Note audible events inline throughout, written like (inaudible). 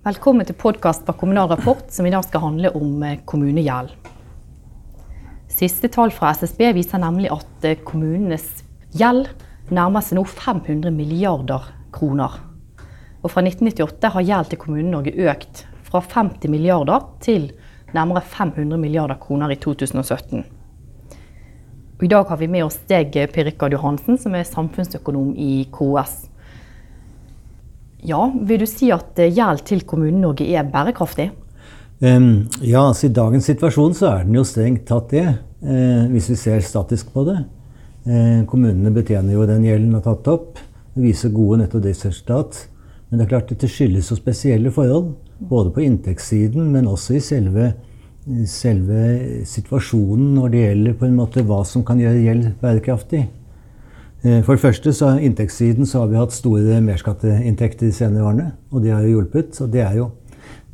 Velkommen til podkast fra Kommunal Rapport, som i dag skal handle om eh, kommunegjeld. Siste tall fra SSB viser nemlig at eh, kommunenes gjeld nærmer seg nå 500 milliarder kroner. Og fra 1998 har gjeld til Kommune-Norge økt fra 50 milliarder til nærmere 500 milliarder kroner i 2017. Og I dag har vi med oss deg, Per Rikard Johansen, som er samfunnsøkonom i KS. Ja, Vil du si at eh, gjeld til Kommune-Norge er bærekraftig? Um, ja, altså I dagens situasjon så er den jo strengt tatt det, eh, hvis vi ser statisk på det. Eh, kommunene betjener jo den gjelden har tatt opp, viser gode netto driftsresultat. Men det er klart dette skyldes jo spesielle forhold, både på inntektssiden, men også i selve, selve situasjonen når det gjelder på en måte hva som kan gjøre gjeld bærekraftig. Eh, for det første så inntektssiden så har vi hatt store merskatteinntekter de senere årene. Og det har jo hjulpet. Og det er jo,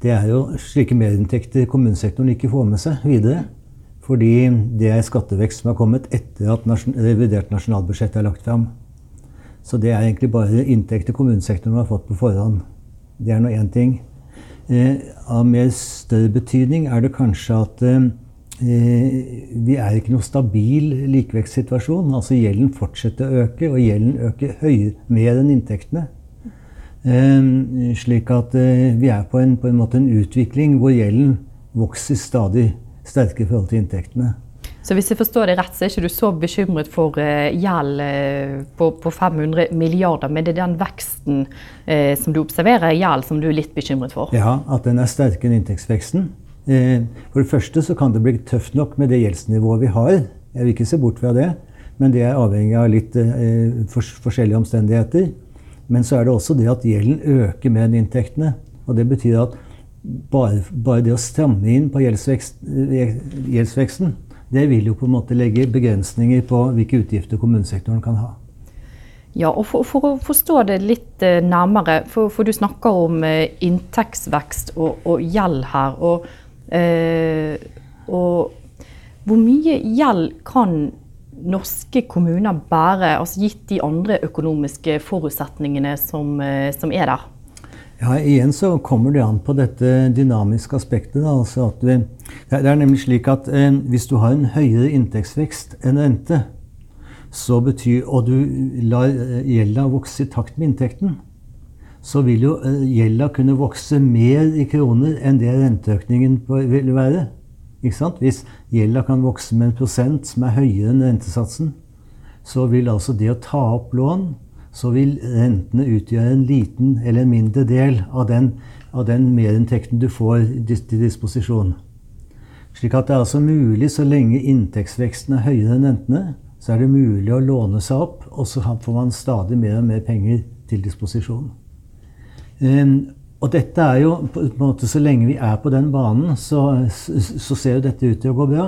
det er jo slike merinntekter kommunesektoren ikke får med seg videre. Fordi det er skattevekst som har kommet etter at revidert nasjonalbudsjett er lagt fram. Så det er egentlig bare inntekter kommunesektoren har fått på forhånd. Det er nå én ting. Eh, av mer større betydning er det kanskje at eh, vi er ikke noe stabil likevektssituasjon. Altså gjelden fortsetter å øke, og gjelden øker høyere, mer enn inntektene. Um, slik at uh, vi er på en, på en, måte en utvikling hvor gjelden vokser stadig sterkere i forhold til inntektene. Så hvis jeg forstår det rett, så er ikke du så bekymret for gjeld på, på, 500 milliarder, men det er den veksten som du observerer i gjeld som du er litt bekymret for? Ja, at den er sterkere enn inntektsveksten. Eh, for det første så kan det bli tøft nok med det gjeldsnivået vi har. Jeg vil ikke se bort fra det, men det er avhengig av litt eh, forskjellige omstendigheter. Men så er det også det at gjelden øker med inntektene. Og det betyr at bare, bare det å stramme inn på gjeldsvekst, eh, gjeldsveksten, det vil jo på en måte legge begrensninger på hvilke utgifter kommunesektoren kan ha. Ja, og for, for, å forstå det litt nærmere, for, for du snakker om inntektsvekst og, og gjeld her. og og hvor mye gjeld kan norske kommuner bære, altså gitt de andre økonomiske forutsetningene som, eh, som er der? Ja, Igjen så kommer det an på dette dynamiske aspektet. Altså vi, det er nemlig slik at eh, Hvis du har en høyere inntektsvekst enn rente, så betyr, og du lar eh, gjelda vokse i takt med inntekten, så vil jo eh, gjelda kunne vokse mer i kroner enn det renteøkningen vil være. Ikke sant? Hvis gjelda kan vokse med en prosent som er høyere enn rentesatsen, så vil altså det å ta opp lån så vil rentene utgjøre en liten eller en mindre del av den, av den merinntekten du får til disposisjon. Slik at det er altså mulig, så lenge inntektsveksten er høyere enn rentene, så er det mulig å låne seg opp, og så får man stadig mer og mer penger til disposisjon. Um, og dette er jo på en måte Så lenge vi er på den banen, så, så ser jo dette ut til å gå bra.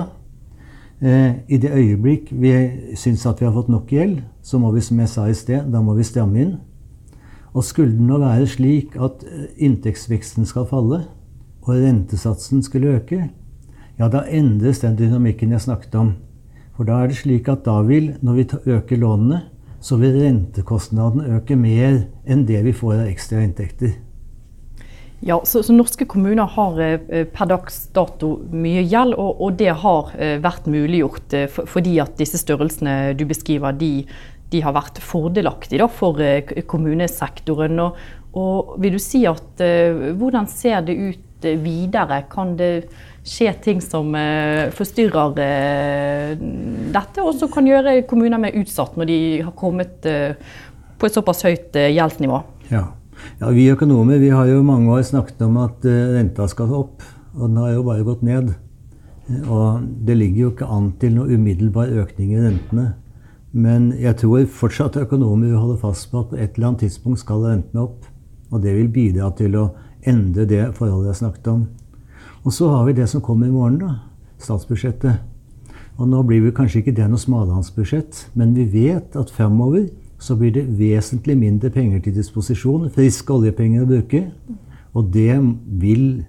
Uh, I det øyeblikk vi syns at vi har fått nok gjeld, så må vi, som jeg sa i sted, da må vi stramme inn. Og skulle det nå være slik at eh, inntektsveksten skal falle, og rentesatsen skulle øke, ja, da endres den dynamikken jeg snakket om. For da er det slik at da vil, når vi øker lånene, så vil rentekostnaden øke mer enn det vi får av ekstra inntekter. Ja, så, så, Norske kommuner har eh, per dags dato mye gjeld, og, og det har eh, vært muliggjort eh, for, fordi at disse størrelsene du beskriver, de, de har vært fordelaktige for eh, kommunesektoren. Og, og, vil du si at eh, Hvordan ser det ut eh, videre? Kan det skje ting som uh, forstyrrer uh, dette, og som kan gjøre kommuner mer utsatt når de har kommet uh, på et såpass høyt gjeldsnivå. Ja. ja. Vi økonomer vi har jo mange år snakket om at renta skal opp, og den har jo bare gått ned. Og det ligger jo ikke an til noe umiddelbar økning i rentene. Men jeg tror fortsatt økonomer vil holde fast på at på et eller annet tidspunkt skal rentene opp. Og det vil bidra til å endre det forholdet jeg snakket om. Og så har vi det som kommer i morgen, da. Statsbudsjettet. Og nå blir vi kanskje ikke det noe smalhansbudsjett, men vi vet at fremover så blir det vesentlig mindre penger til disposisjon. Friske oljepenger å bruke. Og det vil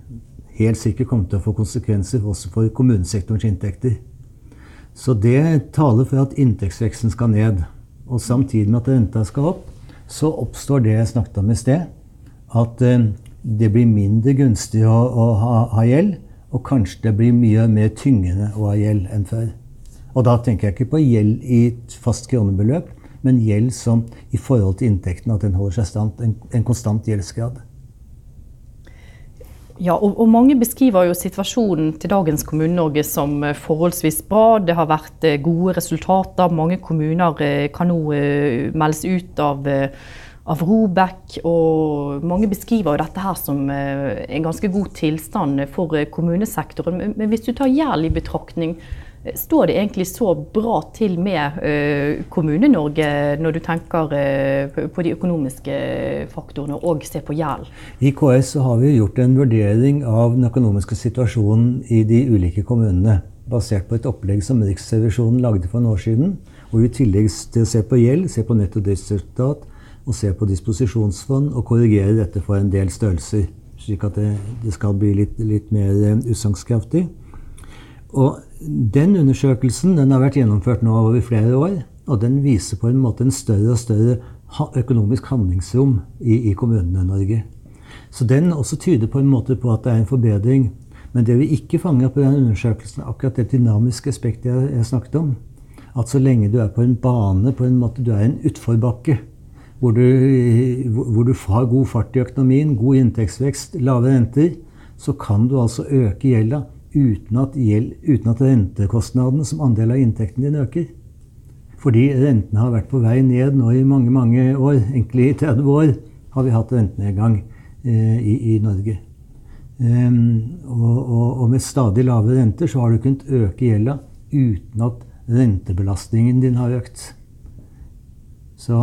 helt sikkert komme til å få konsekvenser også for kommunesektorens inntekter. Så det taler for at inntektsveksten skal ned. Og samtidig med at renta skal opp, så oppstår det jeg snakket om i sted. At eh, det blir mindre gunstig å, å ha, ha, gjeld, og kanskje det blir mye mer tyngende å ha gjeld enn før. Og da tenker jeg ikke på gjeld i et fast kronebeløp, men gjeld som i forhold til inntekten, at den holder seg stand, en, en konstant gjeldsgrad. Ja, og, og, mange beskriver jo situasjonen til dagens Kommune-Norge som eh, forholdsvis bra. Det har vært eh, gode resultater. Mange kommuner eh, kan nå meldes ut av, av Robek. Og mange beskriver jo dette her som en ganske god tilstand for kommunesektoren. Men hvis du tar gjeld i betraktning, Står det egentlig så bra til med Kommune-Norge når du tenker på de økonomiske faktorene og ser på gjeld? I KS har vi gjort en vurdering av den økonomiske situasjonen i de ulike kommunene. Basert på et opplegg som Riksrevisjonen lagde for noen år siden. Vi i tillegg til å se på gjeld, se på netto driftsresultat og se på disposisjonsfond og korrigere dette for en del størrelser. Slik at det, det skal bli litt, litt mer uh, utsagnskraftig. Og den undersøkelsen den har vært gjennomført nå over flere år. Og den viser på en måte en større og større økonomisk handlingsrom i, i kommunene i Norge. Så den også tyder på en måte på at det er en forbedring. Men det vi ikke fanger på den undersøkelsen, er akkurat det dynamiske aspektet jeg, jeg snakket om. At så lenge du er på en bane, på en måte du er en utforbakke, hvor du, hvor du har god fart i økonomien, god inntektsvekst, lave renter, så kan du altså øke gjelda uten at, gjeld, uten at rentekostnadene som andel av inntekten din øker. Fordi rentene har vært på vei ned nå i mange mange år. Egentlig i 30 år har vi hatt rentenedgang eh, i, i, Norge. Um, og, og, og, med stadig lave renter så har du kunnet øke gjelda uten at rentebelastningen din har økt. Så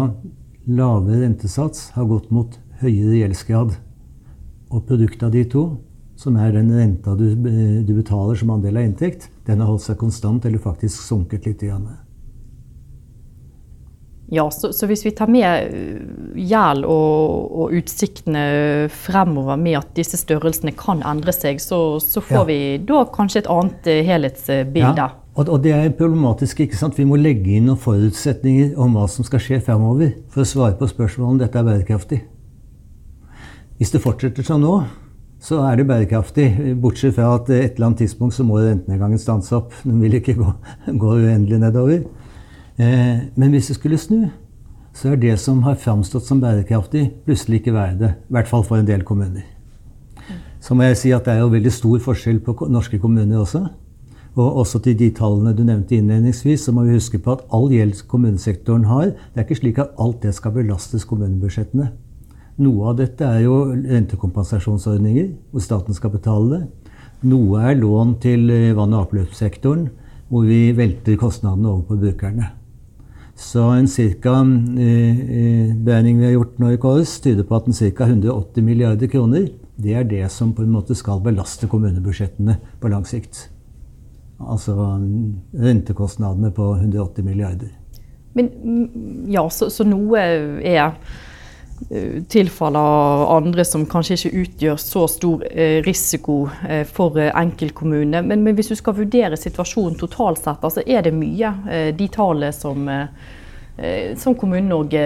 lavere rentesats har gått mot høyere gjeldsgrad. Og produktet av de to som er den renta du, du, betaler som andel av inntekt, den har holdt seg konstant eller faktisk sunket litt. Igjen. Ja, så, så, hvis vi tar med eh, gjeld og, og, utsiktene fremover med at disse størrelsene kan endre seg, så, så får ja. vi da kanskje et annet eh, helhetsbilde. Ja. Og, og det er problematisk. ikke sant? Vi må legge inn noen forutsetninger om hva som skal skje fremover, for å svare på spørsmålet om dette er bærekraftig. Hvis det fortsetter sånn nå, så er det bærekraftig. Bortsett fra at et eller annet tidspunkt så må rentenedgangen stanse opp. Den vil ikke gå, (laughs) gå uendelig nedover. Eh, men hvis det skulle snu, så er det som har framstått som bærekraftig, plutselig ikke være det. I hvert fall for en del kommuner. Så må jeg si at det er jo veldig stor forskjell på norske kommuner også. Og også til de tallene du nevnte innledningsvis, så må vi huske på at all gjeld kommunesektoren har, det er ikke slik at alt det skal belastes kommunebudsjettene. Noe av dette er jo rentekompensasjonsordninger, hvor staten skal betale det. Noe er lån til eh, vann- og avløpssektoren, hvor vi velter kostnadene over på brukerne. Så en cirka eh, eh, beregning vi har gjort nå i KS, tyder på at en ca. 180 milliarder kroner det er det som på en måte skal belaste kommunebudsjettene på lang sikt. Altså rentekostnadene på 180 milliarder. Men mm, ja, så, så noe er Eh, tilfaller andre som kanskje ikke utgjør så stor eh, risiko eh, for enkeltkommunene. Men, men, hvis du skal vurdere situasjonen totalt sett, altså er det mye de tallene som, som Kommune-Norge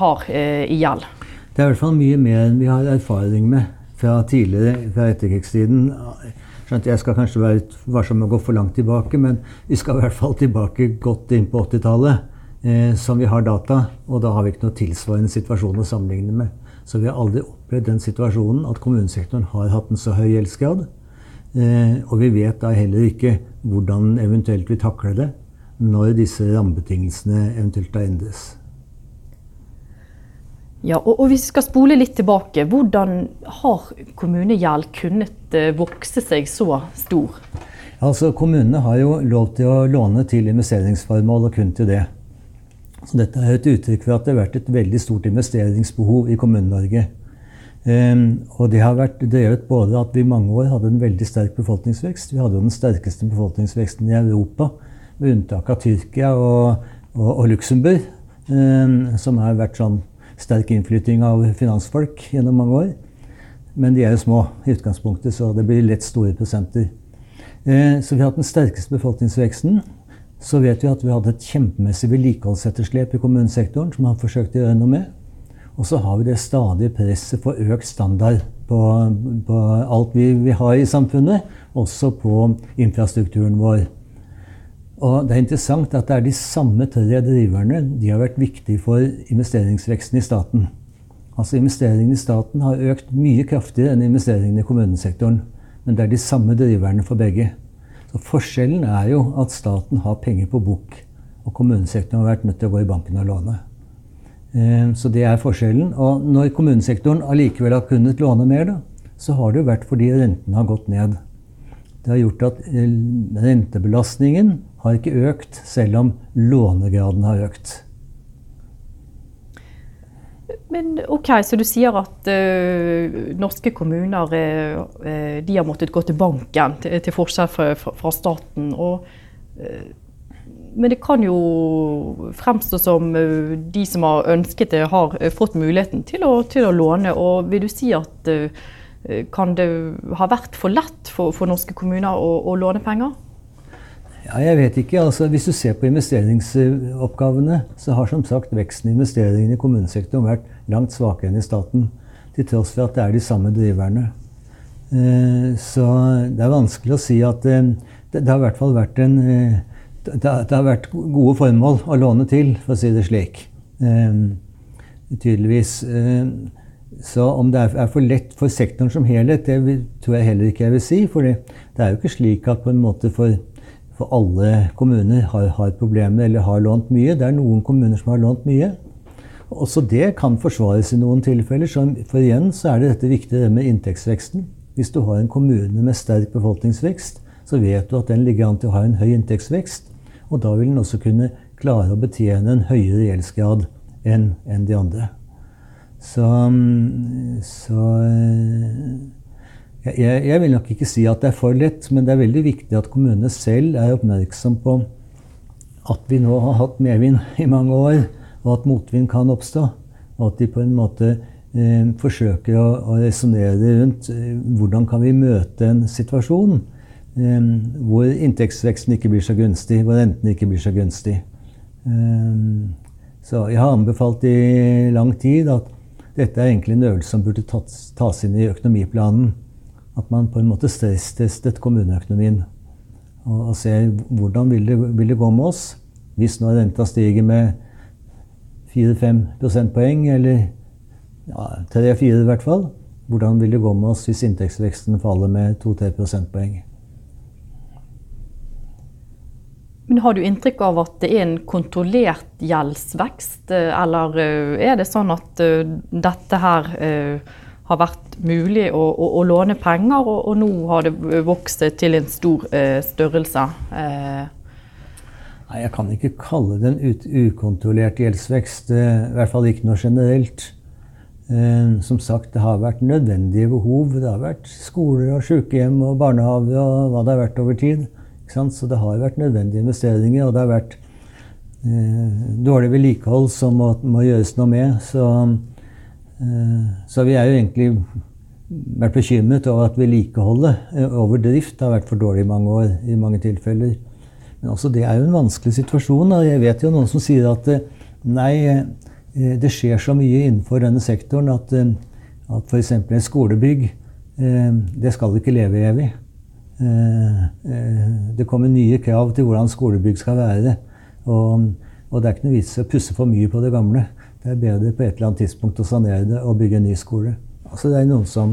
har i gjeld? Det er i hvert fall mye mer enn vi har erfaring med fra tidligere, fra etterkrigstiden. Jeg skal kanskje være varsom med å gå for langt tilbake, men vi skal i hvert fall tilbake godt inn på 80-tallet eh, som vi har data, og da har vi ikke noe tilsvarende situasjon å sammenligne med. Så vi har aldri opplevd den situasjonen at kommunesektoren har hatt en så høy gjeldsgrad. Eh, og vi vet da heller ikke hvordan eventuelt vi takler det når disse rammebetingelsene eventuelt da endres. Ja, og, og, Hvis vi skal spole litt tilbake, hvordan har kommunegjeld kunnet uh, vokse seg så stor? Altså, Kommunene har jo lov til å låne til investeringsformål og kun til det. Så dette er et uttrykk for at det har vært et veldig stort investeringsbehov i Kommune-Norge. Um, og det har vært drevet både at vi i mange år hadde en veldig sterk befolkningsvekst. Vi hadde jo den sterkeste befolkningsveksten i Europa, med unntak av Tyrkia og, og, og Luxembourg, um, som har vært sånn sterk innflytting av finansfolk gjennom mange år. Men de er jo små i utgangspunktet, så det blir lett store prosenter. Uh, så vi har hatt den sterkeste befolkningsveksten så vet vi at vi hadde et kjempemessig vedlikeholdsetterslep i kommunesektoren som har forsøkt å gjøre noe med. Og så har vi det stadige presset for økt standard på, på alt vi, vi, har i samfunnet, også på infrastrukturen vår. Og det er interessant at det er de samme tre driverne de har vært viktige for investeringsveksten i staten. Altså Investeringene i staten har økt mye kraftigere enn investeringene i kommunesektoren. Men det er de samme driverne for begge. Så Forskjellen er jo at staten har penger på bok, og kommunesektoren har vært nødt til å gå i banken og låne. Eh, så det er forskjellen. Og når kommunesektoren allikevel har kunnet låne mer, da, så har det jo vært fordi rentene har gått ned. Det har gjort at eh, rentebelastningen har ikke økt, selv om lånegraden har økt. Men ok, Så du sier at uh, norske kommuner uh, de har måttet gå til banken, til, til forskjell fra, fra staten. Og, uh, men det kan jo fremstå som de som har ønsket det, har fått muligheten til å, til å, låne. Og vil du si at kan det ha vært for lett for, for norske kommuner å, å, låne penger? Ja, jeg vet ikke. Altså, hvis du ser på investeringsoppgavene, så har som sagt veksten i investeringene i kommunesektoren vært langt svakere enn i staten. Til tross for at det er de samme driverne. Så det er vanskelig å si at det, det har i hvert fall vært en det, det, har vært gode formål å låne til, for å si det slik. Eh, tydeligvis. Eh, så om det er, for lett for sektoren som helhet, det tror jeg heller ikke jeg vil si. For det, er jo ikke slik at på en måte for, for alle kommuner har, har, problemer eller har lånt mye. Det er noen kommuner som har lånt mye. Også det kan forsvares i noen tilfeller. Så for igjen så er det dette viktige med inntektsveksten. Hvis du har en kommune med sterk befolkningsvekst, så vet du at den ligger an til å ha en høy inntektsvekst. Og da vil den også kunne klare å betjene en høyere gjeldsgrad enn en de andre. Så, så jeg, jeg, vil nok ikke si at det er for lett, men det er veldig viktig at kommunene selv er oppmerksom på at vi nå har hatt medvind i mange år, og at motvind kan oppstå. Og at de på en måte eh, forsøker å, å resonnere rundt eh, hvordan kan vi møte en situasjon eh, hvor inntektsveksten ikke blir så gunstig, hvor rentene ikke blir så gunstig. Ehm, så jeg har anbefalt i lang tid at dette er egentlig en øvelse som burde tas inn i økonomiplanen. At man på en måte stresstestet kommuneøkonomien og, og ser hvordan vil det, vil det gå med oss hvis nå renta stiger med 4-5 prosentpoeng, eller ja, 3-4 i hvert fall. Hvordan vil det gå med oss hvis inntektsveksten faller med 2-3 prosentpoeng? Men Har du inntrykk av at det er en kontrollert gjeldsvekst, eh, eller eh, er det sånn at eh, dette her har vært mulig å, å, å låne penger, og, og, nå har det vokst til en stor størrelse? Nei, Jeg kan ikke kalle det en ukontrollert gjeldsvekst. I hvert fall ikke noe generelt. Som sagt, det har vært nødvendige behov. Det har vært skoler og sykehjem og barnehager og hva det har vært over tid. Så det har vært nødvendige investeringer, og det har vært eh, dårlig vedlikehold som må, må, gjøres noe med. Så, eh, så, vi er jo egentlig vært bekymret over at vedlikeholdet eh, over drift har vært for dårlig i mange år. i mange tilfeller. Men også det er jo en vanskelig situasjon. og Jeg vet jo noen som sier at eh, nei, eh, det skjer så mye innenfor denne sektoren at, eh, at f.eks. et skolebygg det skal ikke leve evig. Eh, eh, det kommer nye krav til hvordan skolebygg skal være. Og, og det er ikke noe vits i å pusse for mye på det gamle. Det er bedre på et eller annet tidspunkt å sanere det og bygge en ny skole. Altså det er noen som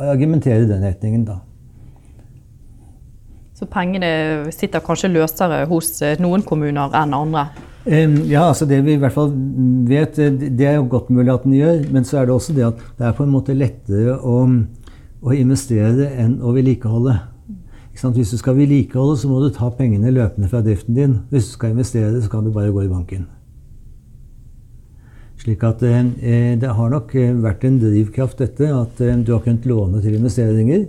argumenterer i den retningen, da. Så pengene sitter kanskje løsere hos eh, noen kommuner enn andre? Ja, altså det vi i hvert fall vet, det er jo godt mulig at den gjør. Men så er det også det at det er på en måte lettere å, å investere enn å vedlikeholde. Hvis du skal vedlikeholde, så må du ta pengene løpende fra driften din. Hvis du skal investere, så kan du bare gå i banken. Slik at eh, eh Det har nok eh, vært en drivkraft, dette, at eh, du har kunnet låne til investeringer.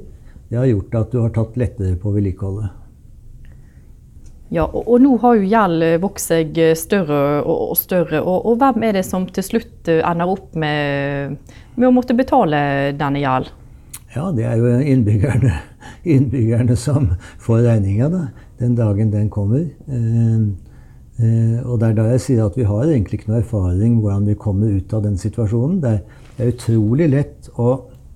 Det har gjort at du har tatt lettere på vedlikeholdet. Ja, og, og, nå har jo gjeld vokst seg større og, og større. Og, og, hvem er det som til slutt ender opp med, med å måtte betale denne gjeld? Ja, det er jo innbyggerne, (laughs) innbyggerne som får regninga den dagen den kommer. Eh, Eh, og det er da jeg sier at vi har egentlig ikke noe erfaring hvordan vi kommer ut av den situasjonen. Det er, det er utrolig lett å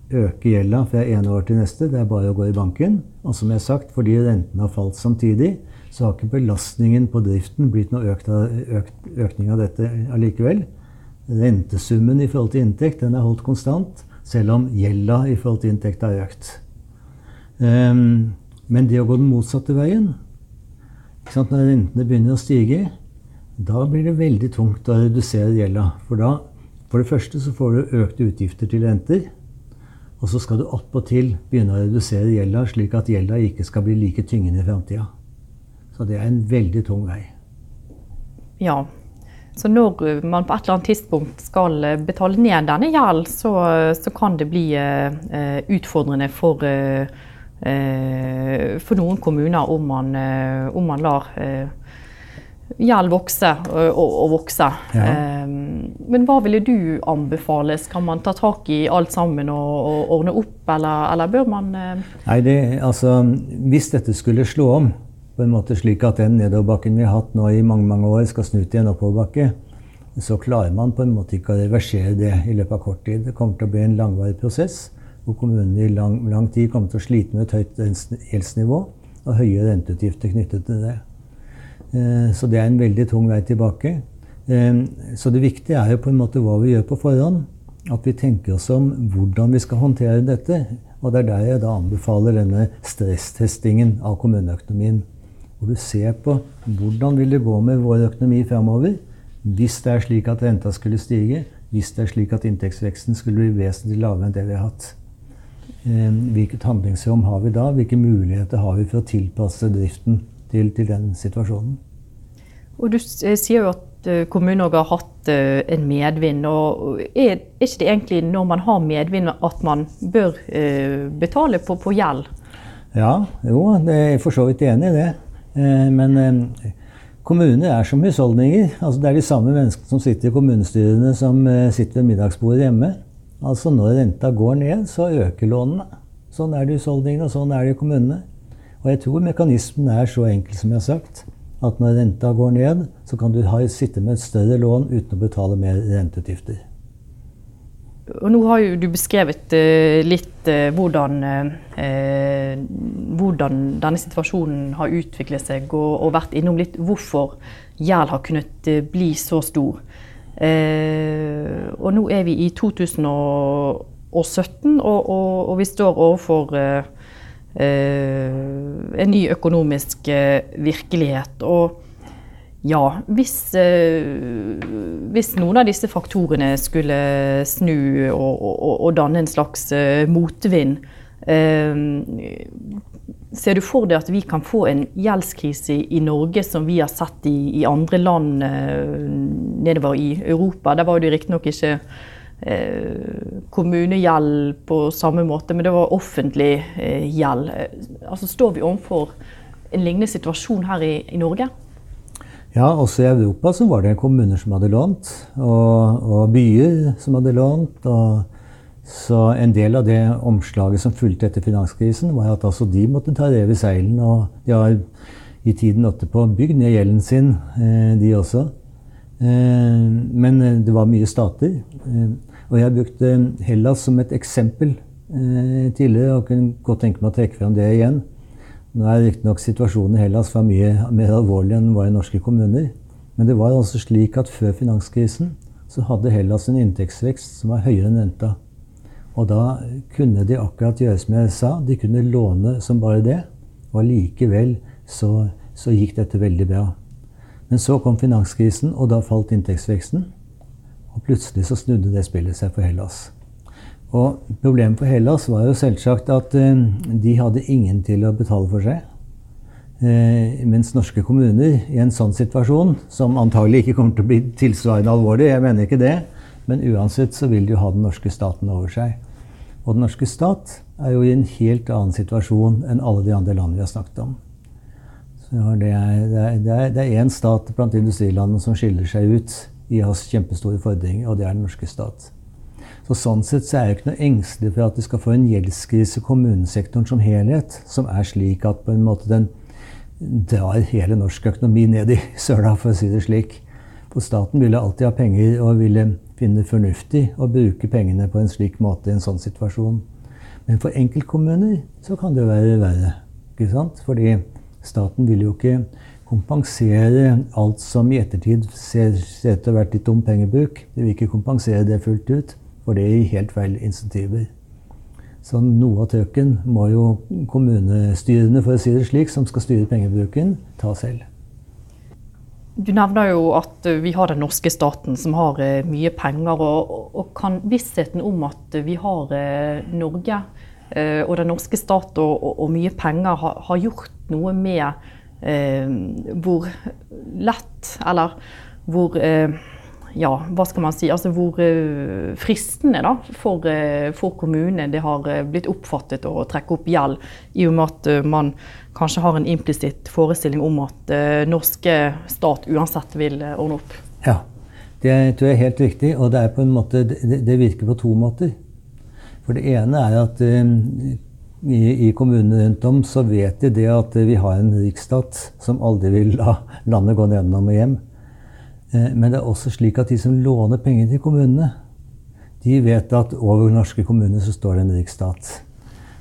øke gjelda fra ene år til neste. Det er bare å gå i banken. Og som jeg har sagt, fordi rentene har falt samtidig, så har ikke belastningen på driften blitt noe økt, økt, økning av dette allikevel. Rentesummen i forhold til inntekt den er holdt konstant, selv om gjelda i forhold til inntekt har økt. Um, men det å gå den motsatte veien Når rentene begynner å stige, da blir det veldig tungt å redusere gjelda. For da, for det første så får du økte utgifter til renter. Og så skal du attpåtil begynne å redusere gjelda, slik at gjelda ikke skal bli like tyngende i framtida. Så det er en veldig tung vei. Ja. Så når man på et eller annet tidspunkt skal betale ned denne gjelden, så, så, kan det bli uh, utfordrende for, uh, for noen kommuner om man, uh, om man lar gjeld vokse og, og vokse. Ja. Men hva ville du anbefale? Skal man ta tak i alt sammen og, og ordne opp, eller, eller bør man Nei, det, altså, Hvis dette skulle slå om, på en måte slik at den nedoverbakken vi har hatt nå i mange mange år, skal snu til en oppoverbakke, så klarer man på en måte ikke å reversere det i løpet av kort tid. Det kommer til å bli en langvarig prosess hvor kommunene i lang, lang tid kommer til å slite med et høyt gjeldsnivå og høye renteutgifter knyttet til det. Eh, så det er en veldig tung vei tilbake. Eh, så det viktige er jo på en måte hva vi gjør på forhånd. At vi tenker oss om hvordan vi skal håndtere dette. Og det er der jeg da anbefaler denne stresstestingen av kommuneøkonomien. Hvor du ser på hvordan vil det gå med vår økonomi framover hvis det er slik at renta skulle stige, hvis det er slik at inntektsveksten skulle bli vesentlig lavere enn det vi har hatt. Eh, hvilket handlingsrom har vi da? Hvilke muligheter har vi for å tilpasse driften til, til den situasjonen? Og Du eh, sier jo at eh, kommunen også har hatt en medvind. og Er ikke det egentlig når man har medvind at man bør betale på, på gjeld? Ja, jo, jeg er for så vidt enig i det. Men kommuner er som husholdninger. Altså, det er de samme menneskene som sitter i kommunestyrene, som sitter ved middagsbordet hjemme. Altså Når renta går ned, så øker lånene. Sånn er det i husholdningene, og sånn er det i kommunene. Og jeg tror mekanismen er så enkel som jeg har sagt. At når renta går ned, så kan du ha, sitte med et større lån uten å betale mer renteutgifter. Og nå har jo du beskrevet uh, litt uh, hvordan, uh, hvordan, denne situasjonen har utviklet seg, og, og vært innom litt hvorfor gjeld har kunnet bli så stor. Og nå er vi i 2017, og, og, og vi står overfor en ny økonomisk virkelighet. og ja, hvis, eh, hvis, noen av disse faktorene skulle snu og, og, danne en slags eh, motvind, eh, ser du for deg at vi kan få en gjeldskrise i, Norge som vi har sett i, i andre land eh, nedover i Europa? Der var det riktignok ikke eh, kommunegjeld på samme måte, men det var offentlig eh, gjeld. Altså, står vi overfor en lignende situasjon her i, i Norge? Ja, også i Europa så var det kommuner som hadde lånt, og, og byer som hadde lånt. og så en del av det omslaget som fulgte etter finanskrisen, var at altså de måtte ta rev i seilene. Og de har i tiden etterpå bygd ned gjelden sin, eh, de også. Eh, men eh, det var mye stater. Og jeg brukte Hellas som et eksempel tidligere, og kunne godt tenke meg å trekke frem det igjen. Nå er riktignok situasjonen i Hellas var mye (laughs) mer alvorlig enn den var i norske kommuner. Men det var altså slik at før finanskrisen så hadde Hellas en inntektsvekst som var høyere enn renta. Og da kunne de akkurat gjøre som jeg sa, de kunne låne som bare det. Og allikevel så, så gikk dette veldig bra. Men så kom finanskrisen, og da falt inntektsveksten. Og plutselig så snudde det spillet seg for Hellas. Og problemet for Hellas var jo selvsagt at eh, de hadde ingen til å betale for seg. Eh, mens norske kommuner i en sånn situasjon, som antagelig ikke kommer til å bli tilsvarende alvorlig, jeg mener ikke det, men uansett så vil de jo ha den norske staten over seg. Og den norske stat er jo i en helt annen situasjon enn alle de andre landene vi har snakket om. Det er én stat blant industrilandene som skiller seg ut i å ha kjempestore fordringer, og det er den norske stat. Så Sånn sett så er jeg ikke noe engstelig for at vi skal få en gjeldskrise i kommunesektoren som helhet, som er slik at på en måte den, drar hele norsk økonomi ned i søla, for å si det slik. For staten ville alltid ha penger og ville finne det fornuftig å bruke pengene på en slik måte i en sånn situasjon. Men for enkeltkommuner så kan det jo være verre. ikke sant? Fordi staten vil jo ikke kompensere alt som i ettertid ser ut til å ha vært litt dum pengebruk. De vil ikke kompensere det fullt ut, for det gir helt feil insentiver. Så noe av trøkken må jo kommunestyrene, for å si det slik, som skal styre pengebruken, ta selv. Du nevner jo at vi har den norske staten som har eh, mye penger. Og, og kan vissheten om at vi har eh, Norge eh, og den norske stat og, og mye penger har, har, gjort noe med eh, hvor lett, eller hvor eh, ja, hva skal man si, altså hvor uh, fristende da, for, uh, for kommunene det har uh, blitt oppfattet å trekke opp gjeld, i og med at man kanskje har en implisitt forestilling om at norske stat uansett vil ordne opp. Ja, det tror jeg er helt riktig, og det, måte, det virker på to måter. For det ene er at i, i kommunene rundt om så vet de det at vi har en riksstat som aldri vil la landet gå nedenom og hjem. Eh, men det er også slik at de som låner penger til kommunene, de vet at over norske kommuner så står det en riksstat.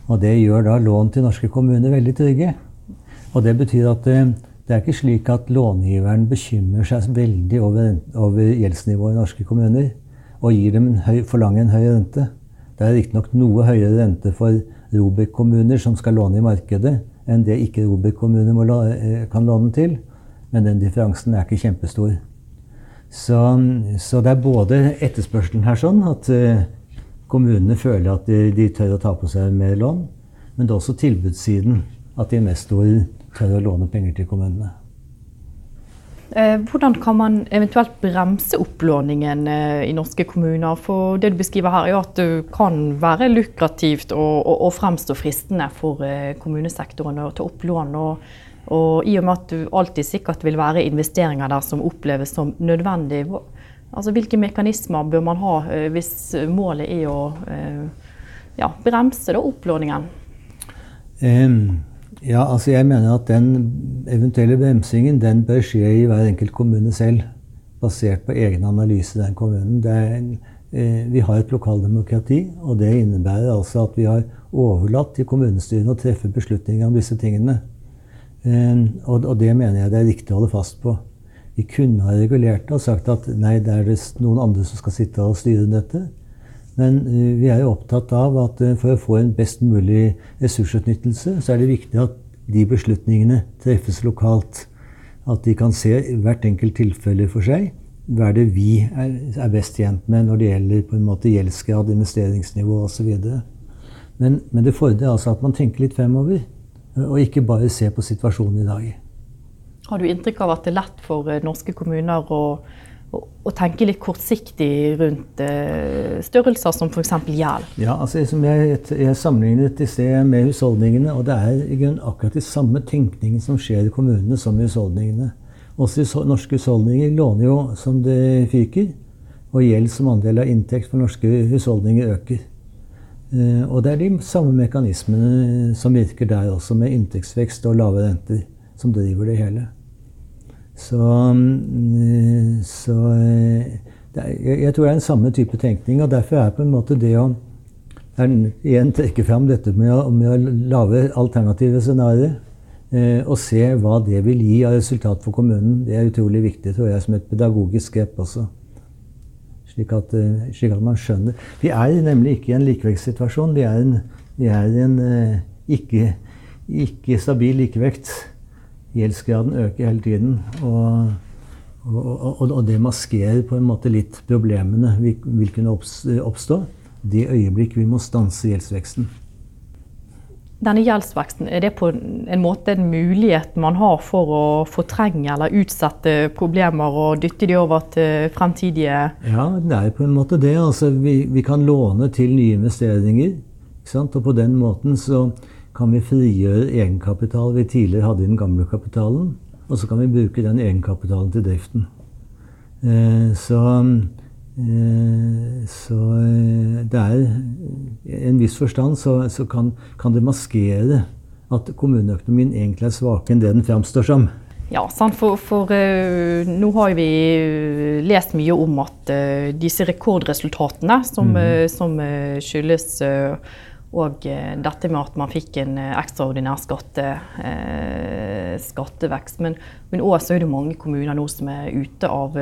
Og det gjør da lån til norske kommuner veldig trygge. Og det betyr at det, eh, det er ikke slik at långiveren bekymrer seg veldig over, over gjeldsnivået i norske kommuner og gir dem en høy, forlanger en høy rente. Det er riktignok noe høyere rente for Robek-kommuner som skal låne i markedet, enn det ikke Robek-kommuner eh, kan låne til. Men den differansen er ikke kjempestor. Så, så, det er både etterspørselen her sånn, at uh, kommunene føler at de, de, tør å ta på seg mer lån, men det er også tilbudssiden. At investorer tør å låne penger til kommunene. Eh, hvordan kan man eventuelt bremse opplåningen eh, i norske kommuner? For det du beskriver her, er jo at det kan være lukrativt og, og, og fremstå fristende for kommunesektoren å ta opp lån. og og i og med at du alltid sikkert vil være investeringer der som oppleves som nødvendig, altså hvilke mekanismer bør man ha eh, hvis målet er å eh, ja, bremse da, opplåningen? Um, ja, altså jeg mener at den eventuelle bremsingen den bør skje i hver enkelt kommune selv. Basert på egen analyse i den kommunen. En, eh, vi har et lokaldemokrati, og det innebærer altså at vi har overlatt til kommunestyrene å treffe beslutninger om disse tingene. Ehm, og, det mener jeg det er riktig å holde fast på. Vi kunne ha regulert det og sagt at nei, det er det noen andre som skal sitte og styre dette. Men uh, vi er jo opptatt av at uh, for å få en best mulig ressursutnyttelse, så er det viktig at de beslutningene treffes lokalt. At de kan se hvert enkelt tilfelle for seg. Hva er det vi er best tjent med når det gjelder på en måte gjeldsgrad, investeringsnivå osv. Men, men det fordrer altså at man tenker litt fremover. Og ikke bare se på situasjonen i dag. Har du inntrykk av at det er lett for eh, norske kommuner å, å, å tenke litt kortsiktig rundt uh, størrelser som f.eks. gjeld? Ja, altså, jeg, jeg sammenlignet i sted med husholdningene, og det er i grunn akkurat de samme tenkningen som skjer i kommunene som i husholdningene. Også norske husholdninger låner jo som det fyker, og gjeld som andel av inntekt for norske husholdninger øker. Eh, og det er de samme mekanismene som virker der også, med inntektsvekst og lave renter, som driver det hele. Så, mm, så det er, jeg tror det er en samme type tenkning. Og derfor er på en måte det å igjen trekke fram dette med å, med å lage alternative scenarioer eh, og se hva det vil gi av resultat for kommunen, det er utrolig viktig, tror jeg, som et pedagogisk grep også. Slik at, eh, slik at, man skjønner. Vi er nemlig ikke i en likevektssituasjon. Vi er, en, vi er en uh, ikke, ikke, stabil likevekt. Gjeldsgraden øker hele tiden. Og, og, og, og, det maskerer på en måte litt problemene vi vil kunne oppstå det øyeblikk vi må stanse gjeldsveksten. Denne gjeldsveksten, er det på en måte en mulighet man har for å fortrenge eller utsette problemer og dytte de over til fremtidige Ja, det er på en måte det. Altså, vi, vi kan låne til nye investeringer. Og på den måten så kan vi frigjøre egenkapital vi tidligere hadde i den gamle kapitalen. Og så kan vi bruke den egenkapitalen til driften. Eh, så så eh, det er I en viss forstand så, så kan, kan, det maskere at kommuneøkonomien egentlig er svakere enn det den framstår som. Ja, sant? for, for uh, nå har vi uh, lest mye om at uh, disse rekordresultatene som, mm. som skyldes og dette med at man fikk en ekstraordinær skatte, skattevekst. Men, men også er det mange kommuner nå som er ute av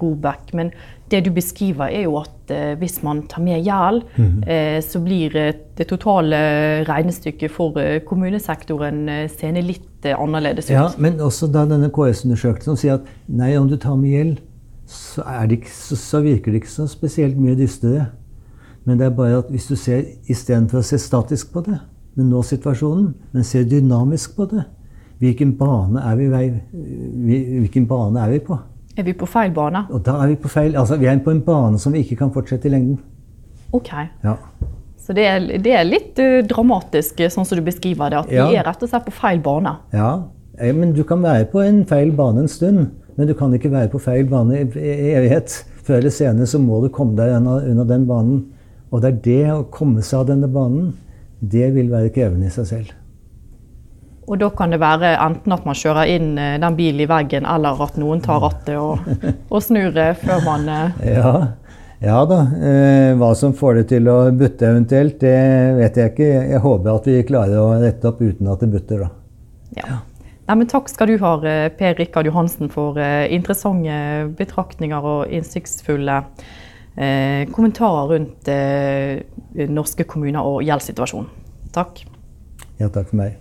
Robek. Men det du beskriver, er jo at hvis man tar med gjeld, mm. så blir det totale regnestykket for kommunesektoren seende litt annerledes ut. Ja, men også da denne KS-undersøkelsen sier at nei, om du tar med gjeld, så, ikke, så, så, virker det ikke så spesielt mye dystere. Men det er bare at hvis du ser istedenfor å se statisk på det, men nå situasjonen, men ser dynamisk på det, hvilken bane er vi, hvilken bane er vi på? Er vi på feil bane? Og da er Vi på feil, altså vi er på en bane som vi ikke kan fortsette i lengden. Ok. Ja. Så det er, det er litt uh, dramatisk, sånn som du beskriver det. At ja. vi er rett og slett på feil bane. Ja, men du kan være på en feil bane en stund. Men du kan ikke være på feil bane i evighet. Før eller senere så må du komme deg under den banen. Og det er det å komme seg av denne banen, det vil være krevende i seg selv. Og da kan det være enten at man kjører inn eh, den bilen i veggen, eller at noen tar rattet og, (laughs) og snur før man Ja. Ja da. Eh, hva som får det til å butte eventuelt, det vet jeg ikke. Jeg håper at vi klarer å rette opp uten at det butter, da. Ja. Nei, men takk skal du ha, eh, Per Rikard Johansen, for eh, interessante betraktninger og innsiktsfulle eh, kommentarer rundt eh, norske kommuner og gjeldssituasjonen. Takk. Ja, takk for meg.